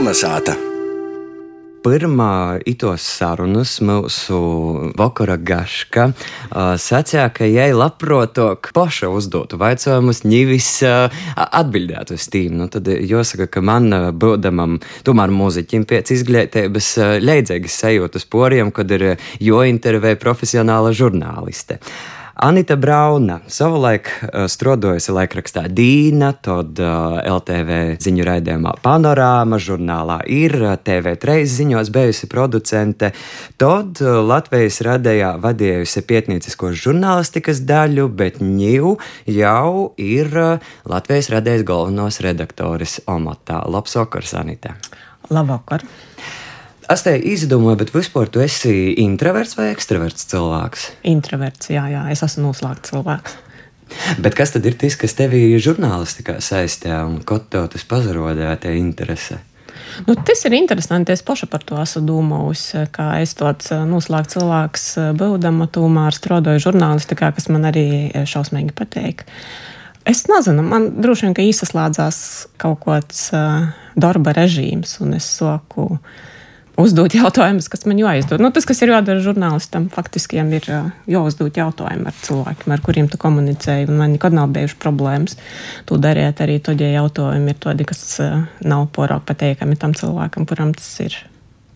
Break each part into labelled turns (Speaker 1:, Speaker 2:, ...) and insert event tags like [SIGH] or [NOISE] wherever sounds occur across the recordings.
Speaker 1: Kolnesāta!
Speaker 2: Pirmā itos sarunas mūsu vakara gaška uh, sacīja, ka jai labprātāk paša uzdotu jautājumus, nevis uh, atbildētu uz tīm. Nu, tad jāsaka, ka man, būdamam, tomēr mūziķim pēc izglītības, uh, leidzēgas sajūtas poriem, kad ir jointervē profesionāla žurnāliste. Uh, Anita Brauna savulaik uh, strodojusi laikrakstā Dīna, tad uh, LTV ziņu raidījumā Panorāma, žurnālā ir uh, TV3 ziņos bijusi producente, tad Latvijas radījā vadījusi pietnīcisko žurnālistikas daļu, bet ņū jau ir Latvijas radējas galvenos redaktoris Omatā. Labs vakars, Anita!
Speaker 3: Labvakar!
Speaker 2: Es te izdomāju, bet vispār tu esi introverts vai ekstraverts cilvēks?
Speaker 3: Introverts, jā, jā, es esmu noslēgts cilvēks.
Speaker 2: Bet kas tad ir tas, kas tevī žurnālistikā saistē un ko tev tas pazarodēja, tie interese?
Speaker 3: Nu, tas ir interesanti. Es paša par to esmu domājusi, ka es tāds eh, noslēgts cilvēks, eh, būdama tomēr strādāju žurnālistikā, kas man arī eh, šausmīgi patīk. Es nezinu, man droši vien, ka īsaslēdzās kaut kāds darba režīms, un es saku, uh, uzdot jautājumus, kas man jāizdod. Nu, tas, kas ir jādara žurnālistam, faktiski ir jāuzdod jautājumi ar cilvēkiem, ar kuriem tu komunicēji. Man nekad nav bijušas problēmas to darīt arī tad, ja jautājumi ir tādi, kas nav porāk pateikami tam cilvēkam, kuram tas ir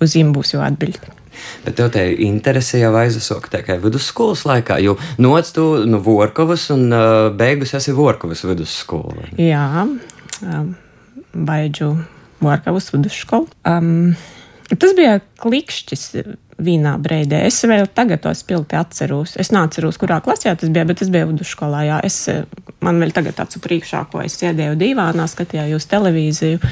Speaker 3: uz viņiem būs jau atbild.
Speaker 2: Bet tev tā interese jau aizsāka tikai vidusskolas laikā, jo noc tu no nu, Vorkovas un uh, beigus esi Vorkovas vidusskola.
Speaker 3: Jā, um, baidžu Vorkovas vidusskolu. Um, Tas bija klikšķis vienā brīdī. Es vēl tagad to spilgti atceros. Es neatceros, kurā klasē tas bija, bet tas bija vidusskolā. Jā. Es, man vēl tagad tāds priekšā, ko es sēdēju divānā, skatījos televīziju,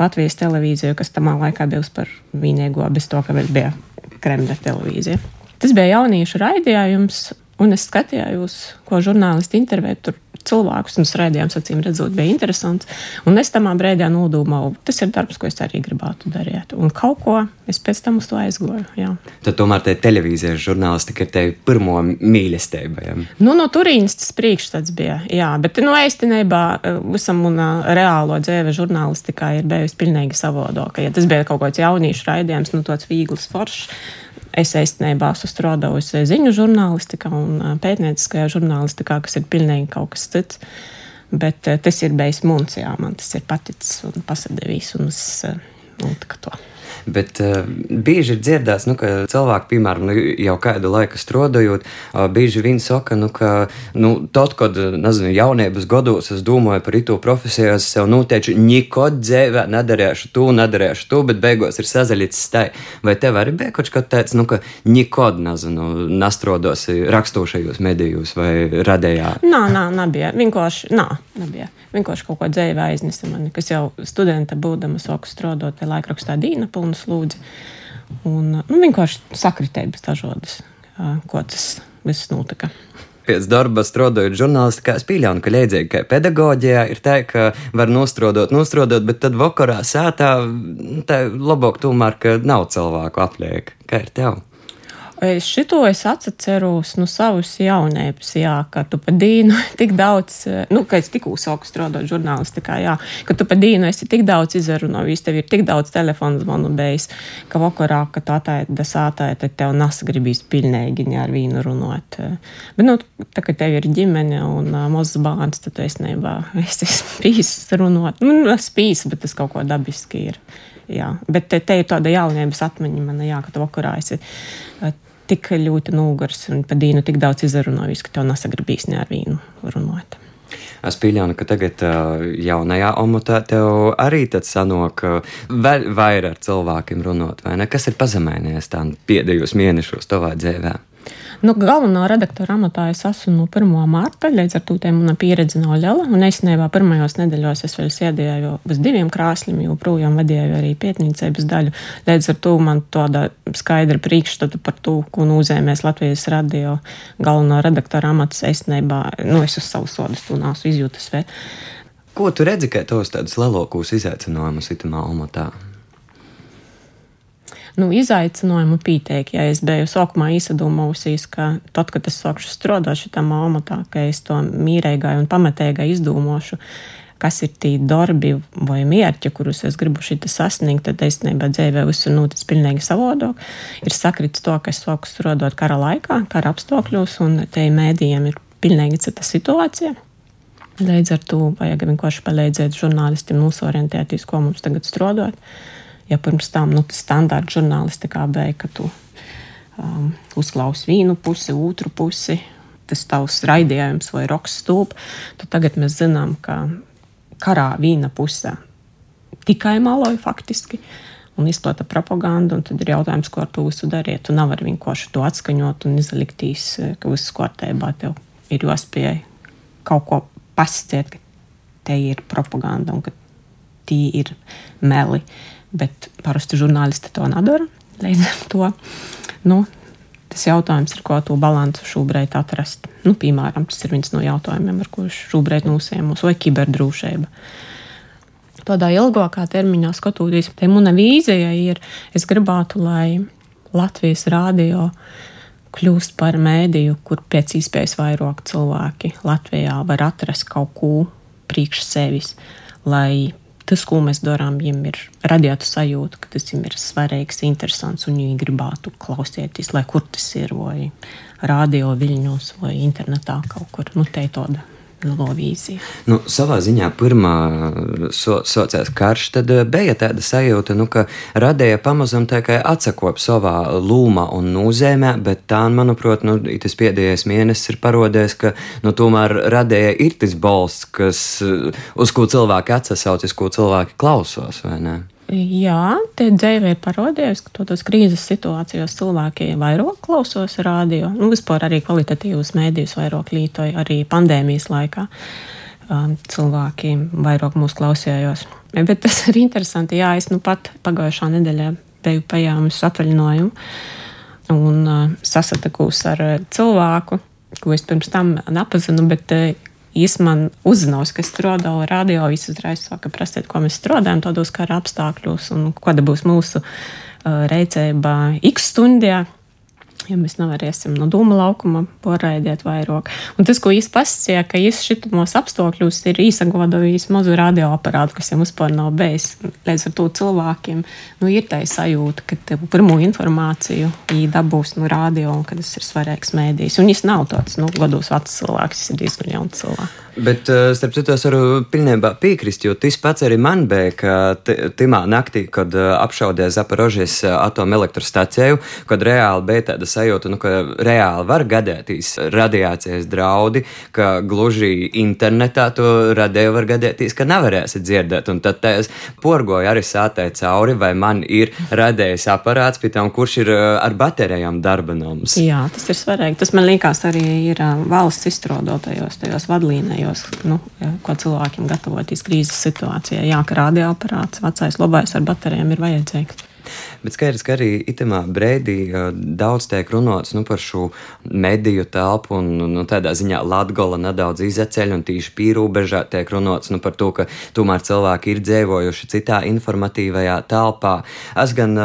Speaker 3: Latvijas televīziju, kas tamā laikā bija par vienīgo, bez to, ka vēl bija Kremļa televīzija. Tas bija jauniešu raidījums, un es skatījos, ko žurnālisti intervē tur cilvēkus, un raidījums, acīm redzot, bija interesants. Un es tamā brīdī nodomāju, tas ir darbs, ko es arī gribētu darīt. Un kaut ko es pēc tam uz to aizgoju. Jā.
Speaker 2: Tad tomēr tā televīzijas žurnālistika ir tev pirmo mīlestība. Ja?
Speaker 3: Nu, no turienes tas priekšstats bija. Jā, bet nu, īstenībā eh, visam un reālo dzīve žurnālistikā ir bijusi pilnīgi savādāka. Ja tas bija kaut kāds jauniešu raidījums, nu, tāds viegls foršs Es īstenībā esmu strādājusi ziņu žurnālistikā un pētnieciskajā žurnālistikā, kas ir pilnīgi kaut kas cits. Bet tas ir bijis mums, jā, man tas ir paticis un pasadevīs, un es nu, to.
Speaker 2: Bet uh, bieži ir dzirdēts, nu, ka cilvēki, piemēram, nu, jau kādu laiku strādājot, uh, bieži viņi saka, nu, ka nu, tad, kad nezinu, jaunības gados es domāju par to profesiju, es sev noteicu, nekad dzīvē nedarīšu to, nedarīšu to, bet beigās ir sazaļīts tai. Vai tev arī bija kaut kas tāds, nu, ka nekad, nezinu, nastrodos rakstošajos medijos vai radējā?
Speaker 3: Nā, nā, nebija. Vienkārši, nā, nebija. Vienkārši kaut ko dzīvē aiznesa mani, kas jau studenta būdama sāku strādāt laikrakstā Dīna pilnas lūdzi. Un nu, vienkārši sakritēja dažādas, ko tas viss notika
Speaker 2: pēc darba strādājot žurnālistikā, es pieļauju, ka līdzīgi kā pedagoģijā ir tā, ka var nostrodot, nostrodot, bet tad vakarā sētā nu, tā labāk tomēr, ka nav cilvēku apliek. Kā ir tev?
Speaker 3: Šito es atceros no nu, savas jaunības, jā, ka tu pa dīnu [LAUGHS] tik daudz, nu, ka es tikko sāku strādāt žurnālistikā, jā, ka tu pa dīnu esi tik daudz izrunājis, tev ir tik daudz telefonu zvanu bijis, ka vakarā, kad tā tāda sātāja, tad tev nesagribīs pilnīgi ar vīnu runāt. Bet, nu, tā kā tev ir ģimene un mazs bērns, tad tu es nebā, [LAUGHS] es esmu spīs runāt. Nu, es spīs, bet tas kaut ko dabiski ir. Jā, bet te, te ir tāda jaunības atmiņa man, jā, ka tu vakarā esi tik ļoti nogurs un par dīnu tik daudz izrunājis, ka tev nesagribīs ne ar vīnu runāt.
Speaker 2: Es pieļauju, ka tagad jaunajā omotā tev arī tāds sanāk, vēl vairāk ar cilvēkiem runāt, vai ne? Kas ir pazemējies tādā pēdējos mēnešos tavā dzīvēm?
Speaker 3: Nu, galvenā redaktora amatā es esmu no 1. mārta, līdz ar to mana pieredze nav liela. Un īstenībā pirmajos nedēļos es vēl sēdēju uz diviem krāsļiem, joprojām vadīju arī pētniecības daļu. Līdz ar to man tāda skaidra priekšstata par to, ko nozīmēs Latvijas radio galvenā redaktora amats. Īstenībā, nu, es uz savu sodu nesu izjūtas vēl.
Speaker 2: Ko tu redzi, kā tos tādus lielākos izaicinājumus itamā amatā?
Speaker 3: Nu, izaicinājumu pieteikti. Ja es biju sākumā izdomājusies, ka tad, kad es sākšu strādāt šitā amatā, ka es to mīrīgai un pamatīgai izdomāšu. kas ir tie darbi vai mērķi, kurus es gribu šeit sasniegt, tad īstenībā dzīvē viss ir noticis pilnīgi savādāk. Ir sakrits to, kas sākas rodot kara laikā, kara apstākļos, un te mēdījiem ir pilnīgi cita situācija. Līdz ar to vajag vienkārši palīdzēt žurnālistiem nosorientēties, ko mums tagad strādāt. Ja pirms tam nu, tas standārta žurnālistikā bija, ka tu um, uzklausi vienu pusi, otru pusi, tas tavs raidījums vai rokas stūp, tad tagad mēs zinām, ka karā viena pusē tikai maloja faktiski. Un izplata propagandu, un tad ir jautājums, ko ar to visu darīt. Tu nevari vienkārši to atskaņot un izliktīs, ka viss kārtībā tev ir jāspēj kaut ko pasciet, ka te ir propaganda un ka tie ir meli. Bet parasti žurnālisti to nedara. Līdz ar to nu, tas jautājums ir, ko to balansu šobrīd atrast. Nu, piemēram, tas ir viens no jautājumiem, ar kuriem šobrīd nūsēmus, vai kiberdrošība. Tādā ilgākā termiņā skatoties, te mana vīzija ir, es gribētu, lai Latvijas rādio kļūst par mēdīju, kur pēc iespējas vairāk cilvēki Latvijā var atrast kaut ko priekš sevis, lai tas, ko mēs darām, viņiem ir radītu sajūtu, ka tas viņiem ir svarīgs, interesants, un viņi gribētu klausīties, lai kur tas ir, vai radio viļņos, vai internetā kaut kur. Nu, te tāda Lovīzija.
Speaker 2: Nu, savā ziņā pirmā so, sociālais karš, tad eh, bija tāda sajūta, nu, ka radīja pamazām tikai atsakop savā lūmā un nūzēmē, bet tā, manuprāt, nu, tas pēdējais mēnesis ir parodējis, ka nu, tomēr radīja ir tas balsts, kas, uz ko cilvēki atsasaucas, ko cilvēki klausos, vai ne?
Speaker 3: Jā, tie dzīve ir parādījusi, ka tādos krīzes situācijās cilvēki vairāk klausos radio, nu, vispār arī kvalitatīvus mēdījus vairāk lītoja arī pandēmijas laikā. Um, cilvēki vairāk mūs klausījās. Bet tas ir interesanti. Jā, es nu pat pagājušā nedēļā biju pajāmis atvaļinājumu un uh, sasatikos ar uh, cilvēku, ko es pirms tam nepazinu, bet Jis man uzzināja, ka strādā radio, viss uzreiz sāka prasīt, ko mēs strādājam tādos kara apstākļos un kāda būs mūsu uh, reizēba X stundijā ja mēs nevarēsim no dūma laukuma poraidiet vairāk. Un tas, ko viņš pasakīja, ka viņš šitos apstākļus ir īsagodojis mazu radioaparātu, kas jau vispār nav bijis. Līdz ar to cilvēkiem nu, ir tā sajūta, ka pirmo informāciju dabūs no radio un ka tas ir svarīgs mēdījis. Un viņš nav tāds nu, gados vecs cilvēks, viņš ir diezgan jauns cilvēks.
Speaker 2: Bet, eh, starp citu, es varu pilnībā piekrist, jo tas pats arī man bija, ka timā naktī, kad eh, apšaudīja Zaporožijas eh, atomelektrostaciju, kad reāli bija tāda sajūta, nu, ka reāli var gadēties radiācijas draudi, ka gluži internetā to radēju var gadēties, ka nevarēsi dzirdēt. Un tad es porgoju arī sātēju cauri, vai man ir radējis aparāts, pie tam, kurš ir ar baterijām darbināms.
Speaker 3: Jā, tas ir svarīgi. Tas man liekas arī ir valsts izstrādotajos tajos vadlīnijos scenārijos, nu, ko cilvēkiem gatavoties krīzes situācijā. Jā, ka radioaparāts, vecais, labais ar baterijām ir vajadzīgs.
Speaker 2: Bet skaidrs, ka arī itamā brīdī daudz tiek runāts nu, par šo mediju telpu, un nu, tādā ziņā Latgola nedaudz izceļ, un tīši pīrūbežā tiek runāts nu, par to, ka tomēr cilvēki ir dzīvojuši citā informatīvajā telpā. Es gan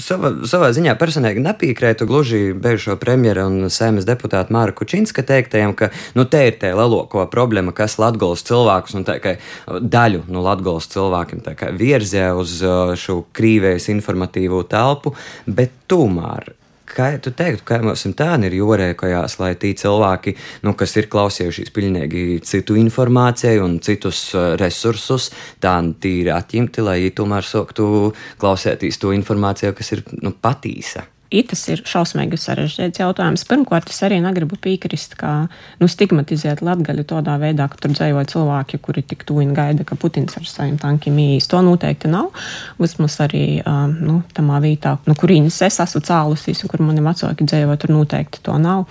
Speaker 2: sava, savā ziņā personīgi nepiekrētu gluži bijušo premjeru un sēmas deputātu Māra Kučinska teiktajam, ka nu, te ir tā lielākā problēma, kas Latgolas cilvēkus un tā kā daļu no nu, Latgolas cilvēkiem virzē uz šo krīvējas informāciju informatīvo telpu, bet tomēr kā tu teiktu, kā mums tā ir jorēkojās, lai tie cilvēki, nu, kas ir klausījušies pilnīgi citu informāciju un citus uh, resursus, tā tīri atņemti, lai tomēr sāktu klausēties to informāciju, kas ir nu, patīsa.
Speaker 3: Tas ir šausmīgi sarežģīts jautājums. Pirmkārt, es arī negribu piekrist, ka nu, stigmatizēt latgaļu tādā veidā, ka tur dzīvo cilvēki, kuri tik tuvi gaida, ka Putins ar saviem tankiem īsti. To noteikti nav. Vismaz arī nu, tamā vietā, no kurienes es esmu cēlusies un kur mani vecāki dzīvo, tur noteikti to nav.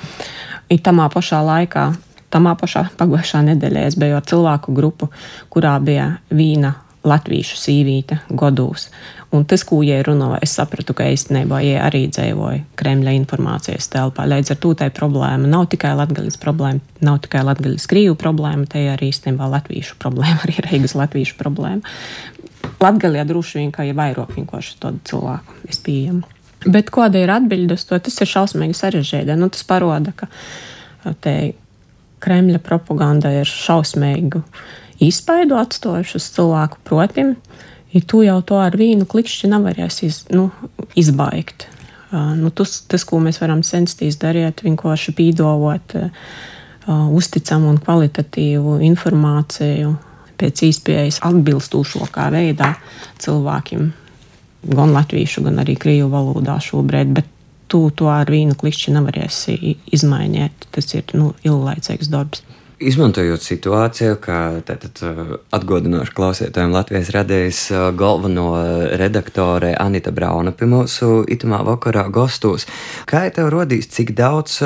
Speaker 3: I tamā pašā laikā tamā pašā pagājušā nedēļā es biju ar cilvēku grupu, kurā bija vīna latviešu sīvīte godūs. Un tas, ko jie runāja, es sapratu, ka īstenībā jie arī dzīvoja Kremļa informācijas telpā. Līdz ar to tā problēma nav tikai latgaļas problēma, nav tikai latgaļas krīvu problēma, te arī īstenībā latviešu problēma, [LAUGHS] arī Reigas latviešu problēma. Latgaļā droši vien, ka ir vairāk vienkārši tādu cilvēku izpējami. Bet kāda ir atbilde uz to? Tas ir šausmīgi sarežģīti. Nu, tas parāda, ka te Kremļa propaganda ir šausmīga izspaidu atstājuši uz cilvēku protim, ja tu jau to ar vīnu klikšķi nevarēsi iz, nu, izbaigt. Uh, nu, tas, tas, ko mēs varam censties darīt, vienkārši pīdolot uh, uzticamu un kvalitatīvu informāciju pēc iespējas atbilstošākā veidā cilvēkiem, gan latviešu, gan arī krievu valodā šobrīd. Bet tu to ar vīnu klikšķi nevarēsi izmainīt. Tas ir nu, ilglaicīgs darbs.
Speaker 2: Izmantojot situāciju, kā tātad, atgādinoši klausītājiem Latvijas radējas galveno redaktore Anita Brauna pie mūsu itamā vakarā gastos, kā tev rodīs, cik daudz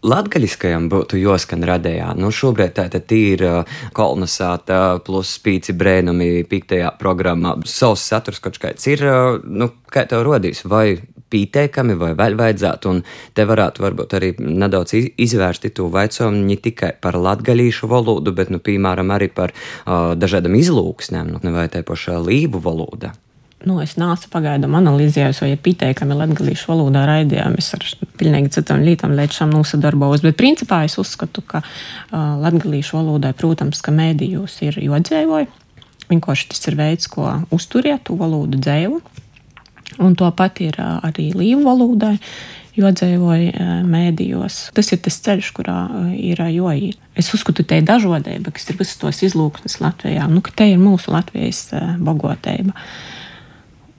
Speaker 2: latgaļiskajam būtu joskan radējā? Nu, šobrīd tātad ir kolonizēta plus spīci brēnumi piktajā programmā. Savs saturs kaut kāds ir, nu, kā tev rodīs, vai pieteikami vai vēl vajadzētu, un te varētu varbūt arī nedaudz izvērst to vaicojumu ne tikai par latgaļīšu valodu, bet, nu, piemēram, arī par uh, dažādam izlūksnēm, nu, vai te pašā līvu valoda.
Speaker 3: Nu, es nācu pagaidām analizējot, vai ir pieteikami latgadījušu valodā raidījumi. Es ar pilnīgi citām lietām līdz šim nosadarbojos. Bet, principā, es uzskatu, ka uh, latgadījušu valodai, protams, ka mēdījos ir jodzēvoji. Vienkārši tas ir veids, ko uzturiet to valodu dzēvu. Un to pat ir arī līvu valodai, jo dzīvoja mēdījos. Tas ir tas ceļš, kurā ir jāiet. Es uzskatu, te ir dažādība, kas ir visas tos izlūksnes Latvijā. Nu, te ir mūsu Latvijas bagātība.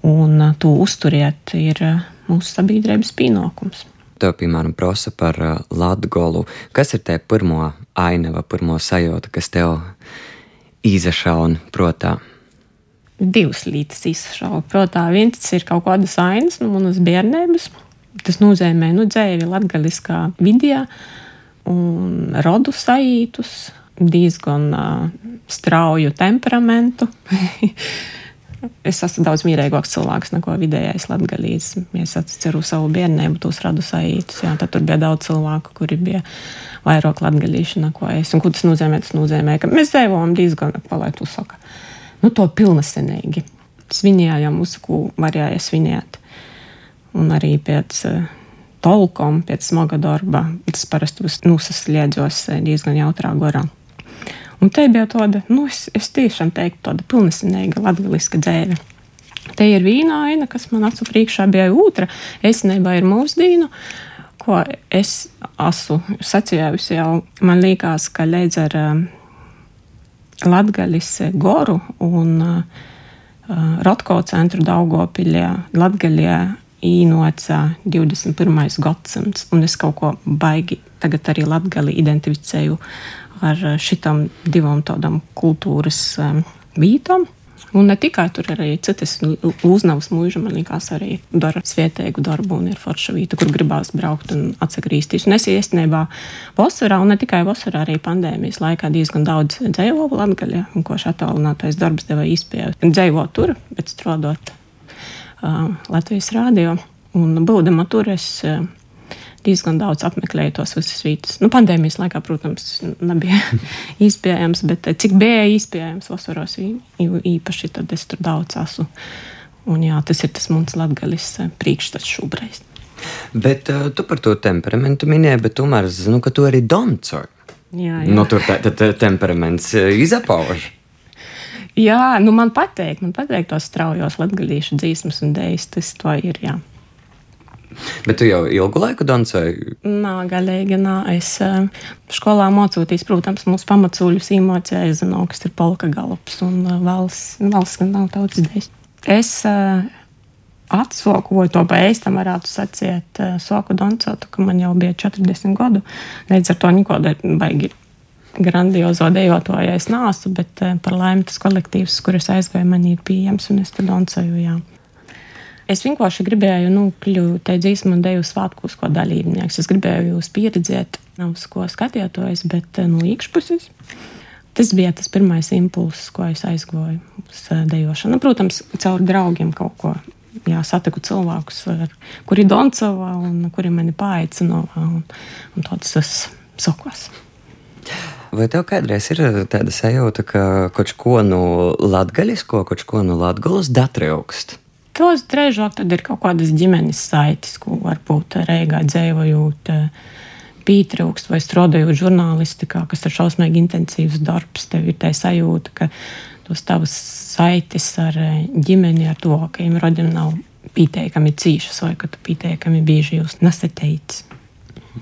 Speaker 3: Un to uzturiet ir mūsu sabiedrības pienākums.
Speaker 2: Tev, piemēram, prasa par Latviju. Kas ir tā pirmā ainava, pirmā sajūta, kas tev izašauna prātā?
Speaker 3: Divas lietas izšaubu. Protams, viens ir kaut kādas ainas no nu, manas bērnības. Tas nozīmē, nu, dzēvi latgaliskā vidē un rodu sajūtus, diezgan uh, strauju temperamentu. [LAUGHS] es esmu daudz mierīgāks cilvēks nekā vidējais latgalīs. Es atceru savu bērnību, tos radu sajūtus. Tad tur bija daudz cilvēku, kuri bija vairāk latgalīši nekā es. Un ko tas nozīmē? Tas nozīmē, ka mēs dzīvojam diezgan, palaidu saka nu, to pilnesenīgi. Svinējām uz ko varēja svinēt. Un arī pēc uh, tolkom, pēc smaga darba, tas parasti nosasliedzos eh, diezgan jautrā gorā. Un te bija tāda, nu, es, es tiešām teiktu, tāda pilnesenīga latgaliska dzēve. Te ir vīna aina, kas man acu priekšā bija otra. Es nebā ir mūsdīnu, ko es esmu sacījusi jau. Man liekas, ka līdz ar uh, Latgaļas goru un uh, Rotko centru Daugopiļā, Latgaļā īnoca 21. gadsimts, un es kaut ko baigi tagad arī Latgali identificēju ar šitam divam tādam kultūras um, vītam. Un ne tikai tur arī citas uznavas mūža, man liekas, arī dara svietēgu darbu un ir forša vieta, kur gribās braukt un atsagrīsties. Un es īstenībā vasarā, un ne tikai vasarā, arī pandēmijas laikā diezgan daudz dzēvoju latgaļa, un ko šā attālinātais darbs deva izpēju. Dzēvot tur, bet strādāt uh, Latvijas rādio. Un būdama tur es uh, diezgan daudz apmeklēju tos visas vietas. Nu, pandēmijas laikā, protams, nebija [LAUGHS] iespējams, bet eh, cik bija iespējams vasaros īpaši, tad es tur daudz esmu. Un jā, tas ir tas mans latgalis eh, priekšstats šobrīd.
Speaker 2: Bet uh, tu par to temperamentu minēji, bet tomēr es zinu, ka tu arī doncoji. Jā, jā. Nu, tur tā, tā, tā temperaments izapauž.
Speaker 3: Jā, nu man patīk, man patīk tos straujos latgalīšu dzīsmas un dēļas, tas to ir, jā.
Speaker 2: Bet tu jau ilgu laiku dancēji?
Speaker 3: Nā, galīgi nā. Es uh, skolā mācīties, protams, mūsu pamatsūļus zinu, kas ir polka galops un valsts, valsts gan nav tautas dēļ. Es uh, atsoku, vai to pa ēstam varētu sacīt, soku dancot, ka man jau bija 40 gadu. Līdz ar to neko baigi grandiozo dejotoju es nāsu, bet par laimi tas kolektīvs, kur es aizgāju, man ir pieejams un es tad dancoju, jā. Es vienkārši gribēju, nu, kļūt te dzīsmu un deju svētkos, ko dalībnieks. Es gribēju jūs pieredzēt, nav uz ko skatījāties, bet eh, no iekšpuses. Tas bija tas pirmais impulss, ko es aizgoju uz eh, dejošanu. Nu, protams, caur draugiem kaut ko. Jā, satiku cilvēkus, kuri Doncovā un kuri mani paaicināja, tāds es sakos.
Speaker 2: Vai tev kādreiz ir tāda sajūta, ka kaut ko no latgaļisko, kaut ko no latgulas datraukst?
Speaker 3: Tos drēžāk tad ir kaut kādas ģimenes saites, ko varbūt reigā dzīvojot. pietrūkst, vai strādājot žurnālistikā, kas ir šausmīgi intensīvs darbs. Tev ir tā sajūta, ka tos tavas saites ar eh, ģimeni, ar tuvākajiem radiem nav pieteikami cīšas, vai ka tu pieteikami bieži jūs nesateicis.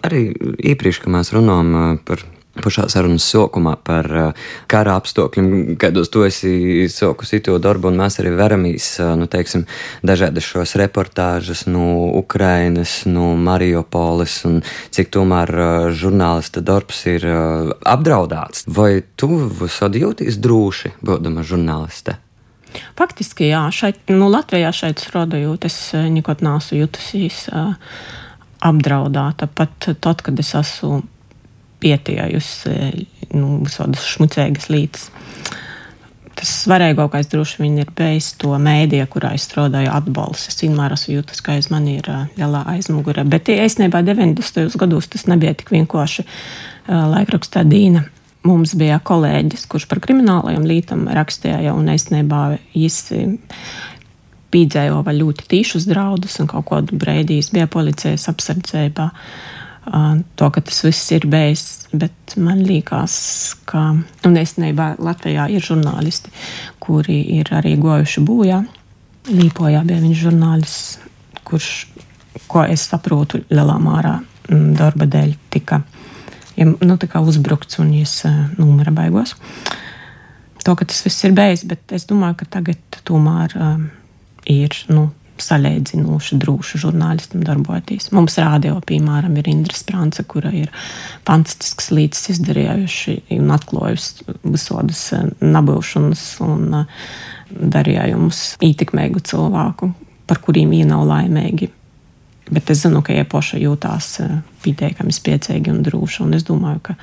Speaker 2: Arī iepriekš, kad mēs runājam eh, par pašā sarunas sākumā par uh, kara apstākļiem, kādos tu esi sākusi to darbu, un mēs arī veramies, uh, nu, teiksim, dažādas šos reportāžas no Ukrainas, no Mariupoles, un cik tomēr uh, žurnālista darbs ir apdraudāts. Vai tu sadjūties droši, būdama žurnāliste?
Speaker 3: Faktiski, jā, šeit, nu, Latvijā šeit strādājot, es nekad neesmu jutusies apdraudāta. Pat tad, kad es esmu pietiejusi nu, visādas šmucēgas lītas. Tas svarīgākais droši vien ir bijis to mēdīju, kurā es strādāju, atbalsts. Es vienmēr esmu jūtis, ka aiz mani ir lielā aizmugure. Bet īstenībā 90. gados tas nebija tik vienkārši laikrakstā Dīna. Mums bija kolēģis, kurš par kriminālajām lietām rakstīja, un īstenībā īsi pīdzēja ļoti tīšus draudus, un kaut kādu brīdī bija policijas apsardzībā. To, ka tas viss ir beidzis. Bet man liekas, ka un īstenībā Latvijā ir žurnālisti, kuri ir arī gojuši bojā. Līpojā bija viņš žurnālists, kurš, ko es saprotu, lielā mērā darba dēļ tika ja, nu, uzbrukts un viņš numura beigās. To, ka tas viss ir beidzis, bet es domāju, ka tagad tomēr um, ir nu, saļēdzinoši, drūši žurnālistam darboties. Mums rādio, piemēram, ir Indra Sprānce, kura ir fantastisks līdzes izdarījuši un atklājusi visādas eh, nabūšanas un eh, darījumus ītikmēgu cilvēku, par kuriem viņi nav laimīgi. Bet es zinu, ka iepoša jūtās eh, pietiekami spēcīgi un droši, un es domāju, ka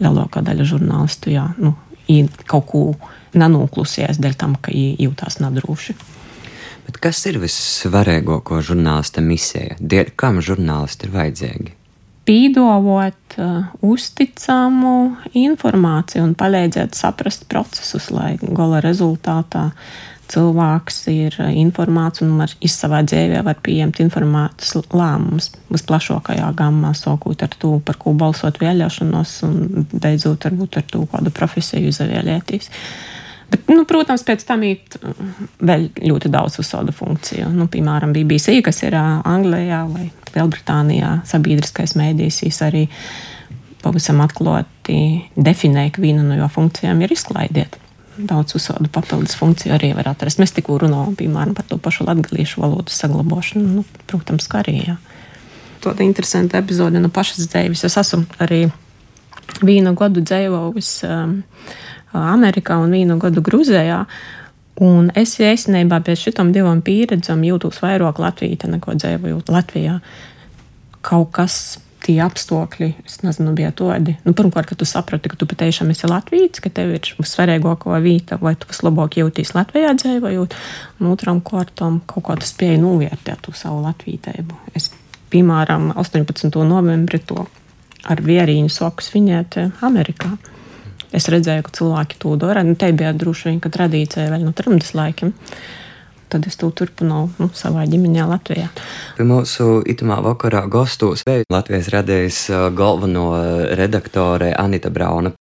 Speaker 3: lielākā daļa žurnālistu jā, nu, kaut ko nenoklusies dēļ tam, ka viņi jūtās nedroši.
Speaker 2: Bet kas ir vissvarīgāko žurnālista misija? Dēļ kam žurnālisti ir vajadzīgi?
Speaker 3: Pīdovot uh, uzticamu informāciju un palīdzēt saprast procesus, lai gala rezultātā cilvēks ir informēts un var savā dzīvē var pieņemt informētus lēmumus visplašākajā gammā, sākot ar to, par ko balsot vēlēšanos, un beidzot varbūt ar to, kādu profesiju izvēlēties. Bet, nu, protams, pēc tam ir uh, vēl ļoti daudz visādu funkciju. Nu, piemēram, BBC, kas ir uh, Anglijā vai Lielbritānijā, sabiedriskais mēdījis arī pavisam atklāti definē, ka viena no jo funkcijām ir izklaidiet. Daudz visādu papildus funkciju arī var atrast. Mēs tikko runājam, piemēram, par to pašu latviešu valodas saglabāšanu. Nu, protams, kā arī. Jā. Tāda interesanta epizode no pašas dzīves. Es esmu arī vienu gadu dzīvojis. Um, Amerikā un vienu gadu Grūzijā. Un es īstenībā pēc šitām divām pieredzēm jūtos vairāk Latvijā nekā dzīvojot Latvijā. Kaut kas tie apstākļi, es nezinu, bija tādi. Nu, pirmkārt, ka tu saprati, ka tu patiešām esi Latvijas, ka tev ir svarīgākā vieta, vai tu vislabāk jūties Latvijā dzīvojot, un otram kārtam kaut kā tu spēji novērtēt to savu latvītību. Es, piemēram, 18. novembrī to ar vierīņu soku svinēt Amerikā. Es redzēju, ka cilvēki to dara. Nu, te bija droši vien tradīcija vēl no trimdas laikiem. Tad es to turpināju nu, savā ģimenē, Latvijā.
Speaker 2: Pie mūsu itamā vakarā gastos Latvijas radējas galveno redaktore Anita Brauna.